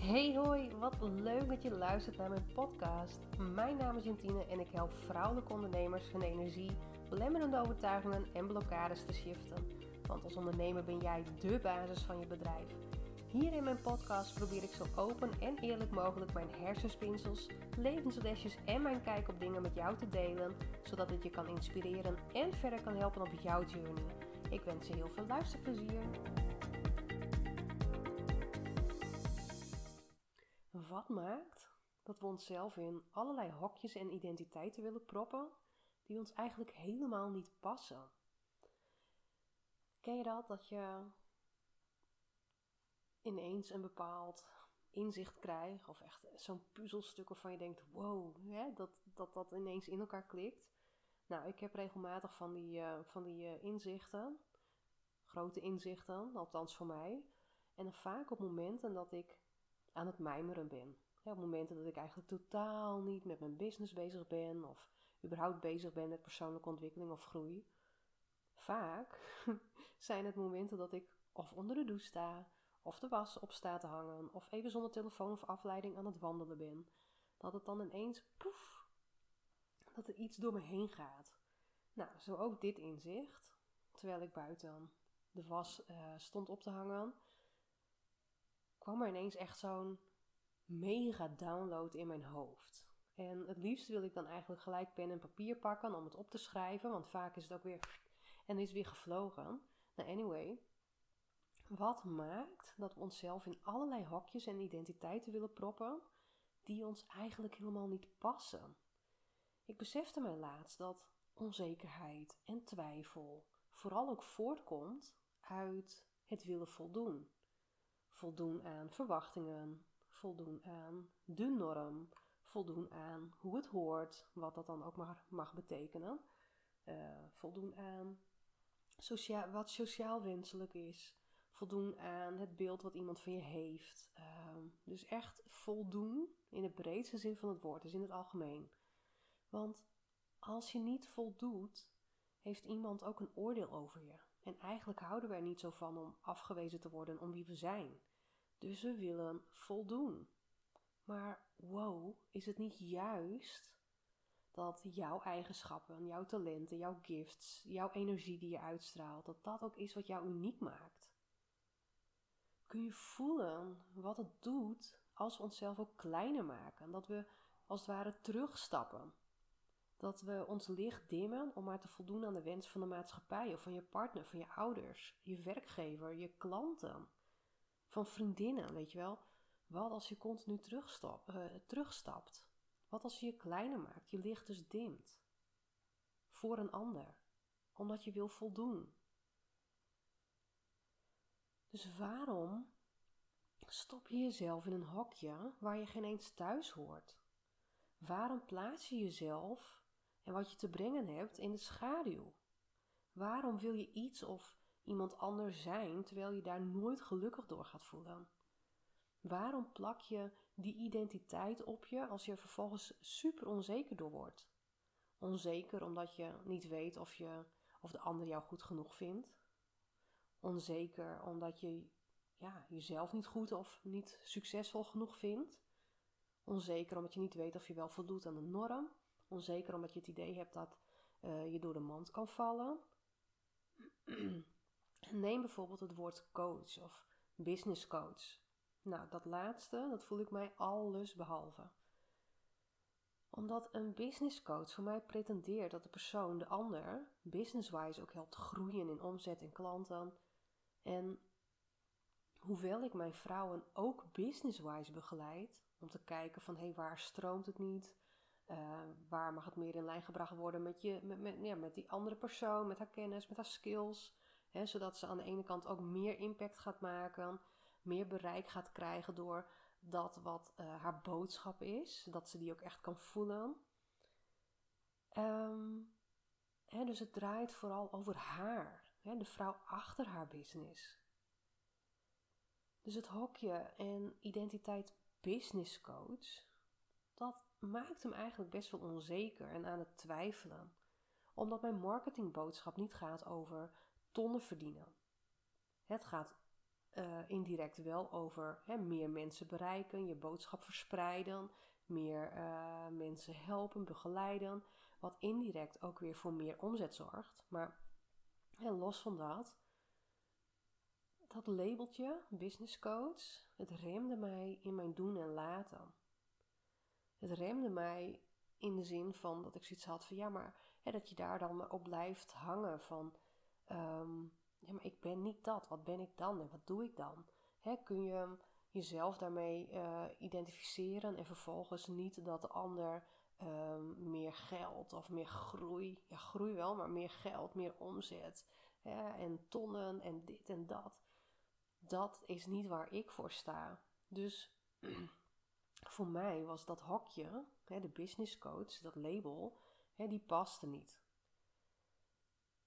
Hey hoi, wat leuk dat je luistert naar mijn podcast. Mijn naam is Jantine en ik help vrouwelijke ondernemers hun energie, belemmerende overtuigingen en blokkades te shiften. Want als ondernemer ben jij dé basis van je bedrijf. Hier in mijn podcast probeer ik zo open en eerlijk mogelijk mijn hersenspinsels, levenslesjes en mijn kijk op dingen met jou te delen, zodat het je kan inspireren en verder kan helpen op jouw journey. Ik wens je heel veel luisterplezier. Maakt dat we onszelf in allerlei hokjes en identiteiten willen proppen die ons eigenlijk helemaal niet passen? Ken je dat? Dat je ineens een bepaald inzicht krijgt, of echt zo'n puzzelstuk waarvan je denkt: wow, hè, dat, dat dat ineens in elkaar klikt. Nou, ik heb regelmatig van die, uh, van die uh, inzichten, grote inzichten, althans voor mij. En dan vaak op momenten dat ik aan het mijmeren ben. op momenten dat ik eigenlijk totaal niet met mijn business bezig ben of überhaupt bezig ben met persoonlijke ontwikkeling of groei. Vaak zijn het momenten dat ik of onder de douche sta, of de was op staat te hangen, of even zonder telefoon of afleiding aan het wandelen ben. Dat het dan ineens, poef, dat er iets door me heen gaat. Nou, zo ook dit inzicht. Terwijl ik buiten de was uh, stond op te hangen, kwam er ineens echt zo'n mega download in mijn hoofd. En het liefst wil ik dan eigenlijk gelijk pen en papier pakken om het op te schrijven, want vaak is het ook weer en is weer gevlogen. Nou, anyway, wat maakt dat we onszelf in allerlei hokjes en identiteiten willen proppen die ons eigenlijk helemaal niet passen? Ik besefte mij laatst dat onzekerheid en twijfel vooral ook voortkomt uit het willen voldoen voldoen aan verwachtingen, voldoen aan de norm, voldoen aan hoe het hoort, wat dat dan ook maar mag betekenen, uh, voldoen aan wat sociaal wenselijk is, voldoen aan het beeld wat iemand van je heeft. Uh, dus echt voldoen in de breedste zin van het woord, dus in het algemeen. Want als je niet voldoet, heeft iemand ook een oordeel over je. En eigenlijk houden we er niet zo van om afgewezen te worden om wie we zijn. Dus we willen voldoen. Maar wow, is het niet juist dat jouw eigenschappen, jouw talenten, jouw gifts, jouw energie die je uitstraalt, dat dat ook is wat jou uniek maakt? Kun je voelen wat het doet als we onszelf ook kleiner maken? Dat we als het ware terugstappen dat we ons licht dimmen om maar te voldoen aan de wens van de maatschappij of van je partner, van je ouders, je werkgever, je klanten, van vriendinnen, weet je wel. Wat als je continu uh, terugstapt? Wat als je je kleiner maakt, je licht dus dimt? Voor een ander, omdat je wil voldoen. Dus waarom stop je jezelf in een hokje waar je geen eens thuis hoort? Waarom plaats je jezelf en wat je te brengen hebt in de schaduw? Waarom wil je iets of iemand anders zijn terwijl je daar nooit gelukkig door gaat voelen? Waarom plak je die identiteit op je als je er vervolgens super onzeker door wordt? Onzeker omdat je niet weet of, je, of de ander jou goed genoeg vindt. Onzeker omdat je ja, jezelf niet goed of niet succesvol genoeg vindt. Onzeker omdat je niet weet of je wel voldoet aan de norm. Onzeker omdat je het idee hebt dat uh, je door de mand kan vallen. Neem bijvoorbeeld het woord coach of business coach. Nou, dat laatste, dat voel ik mij alles behalve. Omdat een business coach voor mij pretendeert dat de persoon, de ander, business-wise ook helpt groeien in omzet en klanten. En hoewel ik mijn vrouwen ook business-wise begeleid, om te kijken van hé, hey, waar stroomt het niet? Uh, waar mag het meer in lijn gebracht worden met, je, met, ja, met die andere persoon, met haar kennis, met haar skills. Zodat ze aan de ene kant ook meer impact gaat maken, meer bereik gaat krijgen door dat wat uh, haar boodschap is, dat ze die ook echt kan voelen. Hè, dus het draait vooral over haar, de vrouw achter haar business. Dus het hokje en identiteit business coach, dat maakt hem eigenlijk best wel onzeker en aan het twijfelen. Omdat mijn marketingboodschap niet gaat over tonnen verdienen. Het gaat uh, indirect wel over hè, meer mensen bereiken, je boodschap verspreiden, meer uh, mensen helpen, begeleiden. Wat indirect ook weer voor meer omzet zorgt. Maar los van dat, dat labeltje, business coach, het remde mij in mijn doen en laten. Het remde mij in de zin van dat ik zoiets had van ja, maar hè, dat je daar dan op blijft hangen van um, ja, maar ik ben niet dat. Wat ben ik dan en wat doe ik dan? Kun je jezelf daarmee uh, identificeren en vervolgens niet dat de ander um, meer geld of meer groei, ja groei wel, maar meer geld, meer omzet en tonnen en dit en dat. Dat is niet waar ik voor sta. Dus voor mij was dat hokje, de business coach, dat label, die paste niet.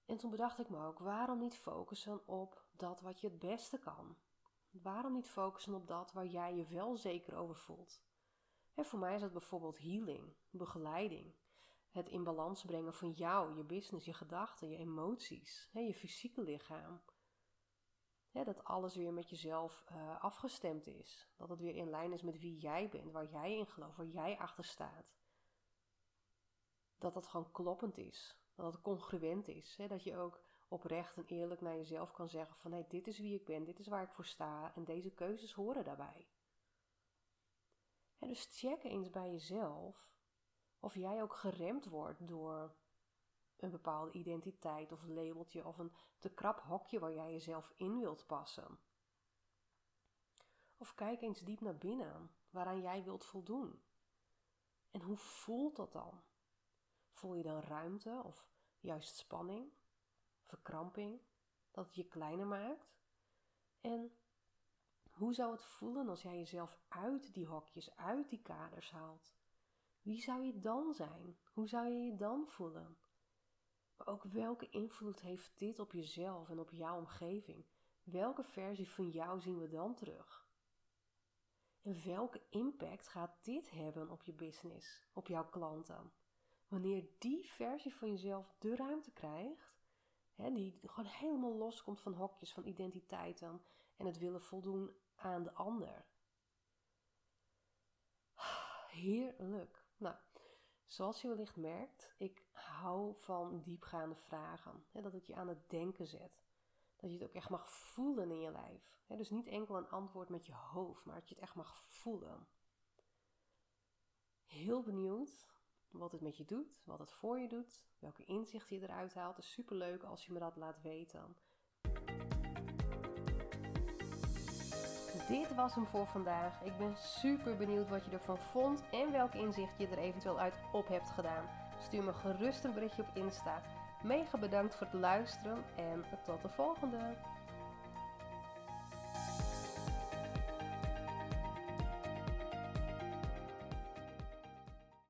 En toen bedacht ik me ook, waarom niet focussen op dat wat je het beste kan? Waarom niet focussen op dat waar jij je wel zeker over voelt? En voor mij is dat bijvoorbeeld healing, begeleiding. Het in balans brengen van jou, je business, je gedachten, je emoties, je fysieke lichaam. dat alles weer met jezelf uh, afgestemd is. Dat het weer in lijn is met wie jij bent, waar jij in gelooft, waar jij achter staat. Dat dat gewoon kloppend is. Dat het congruent is. Hè? Dat je ook oprecht en eerlijk naar jezelf kan zeggen van hey, dit is wie ik ben, dit is waar ik voor sta en deze keuzes horen daarbij. dus check eens bij jezelf of jij ook geremd wordt door een bepaalde identiteit of labeltje of een te krap hokje waar jij jezelf in wilt passen. Of kijk eens diep naar binnen, waaraan jij wilt voldoen. En hoe voelt dat dan? Voel je dan ruimte of juist spanning, verkramping, dat het je kleiner maakt? En hoe zou het voelen als jij jezelf uit die hokjes, uit die kaders haalt? Wie zou je dan zijn? Hoe zou je je dan voelen? Maar ook welke invloed heeft dit op jezelf en op jouw omgeving? Welke versie van jou zien we dan terug? En welke impact gaat dit hebben op je business, op jouw klanten? Wanneer die versie van jezelf de ruimte krijgt, hè, die gewoon helemaal loskomt van hokjes, van identiteiten en het willen voldoen aan de ander. Heerlijk. Nou, zoals je wellicht merkt, ik hou van diepgaande vragen. Hè, dat het je aan het denken zet. Dat je het ook echt mag voelen in je lijf. Hè, dus niet enkel een antwoord met je hoofd, maar dat je het echt mag voelen. Heel benieuwd wat het met je doet, wat het voor je doet, welke inzichten je eruit haalt. Het is super leuk als je me dat laat weten. Dit was hem voor vandaag. Ik ben super benieuwd wat je ervan vond en welke inzicht je er eventueel uit op hebt gedaan. Stuur me gerust een berichtje op Insta. Mega bedankt voor het luisteren en tot de volgende!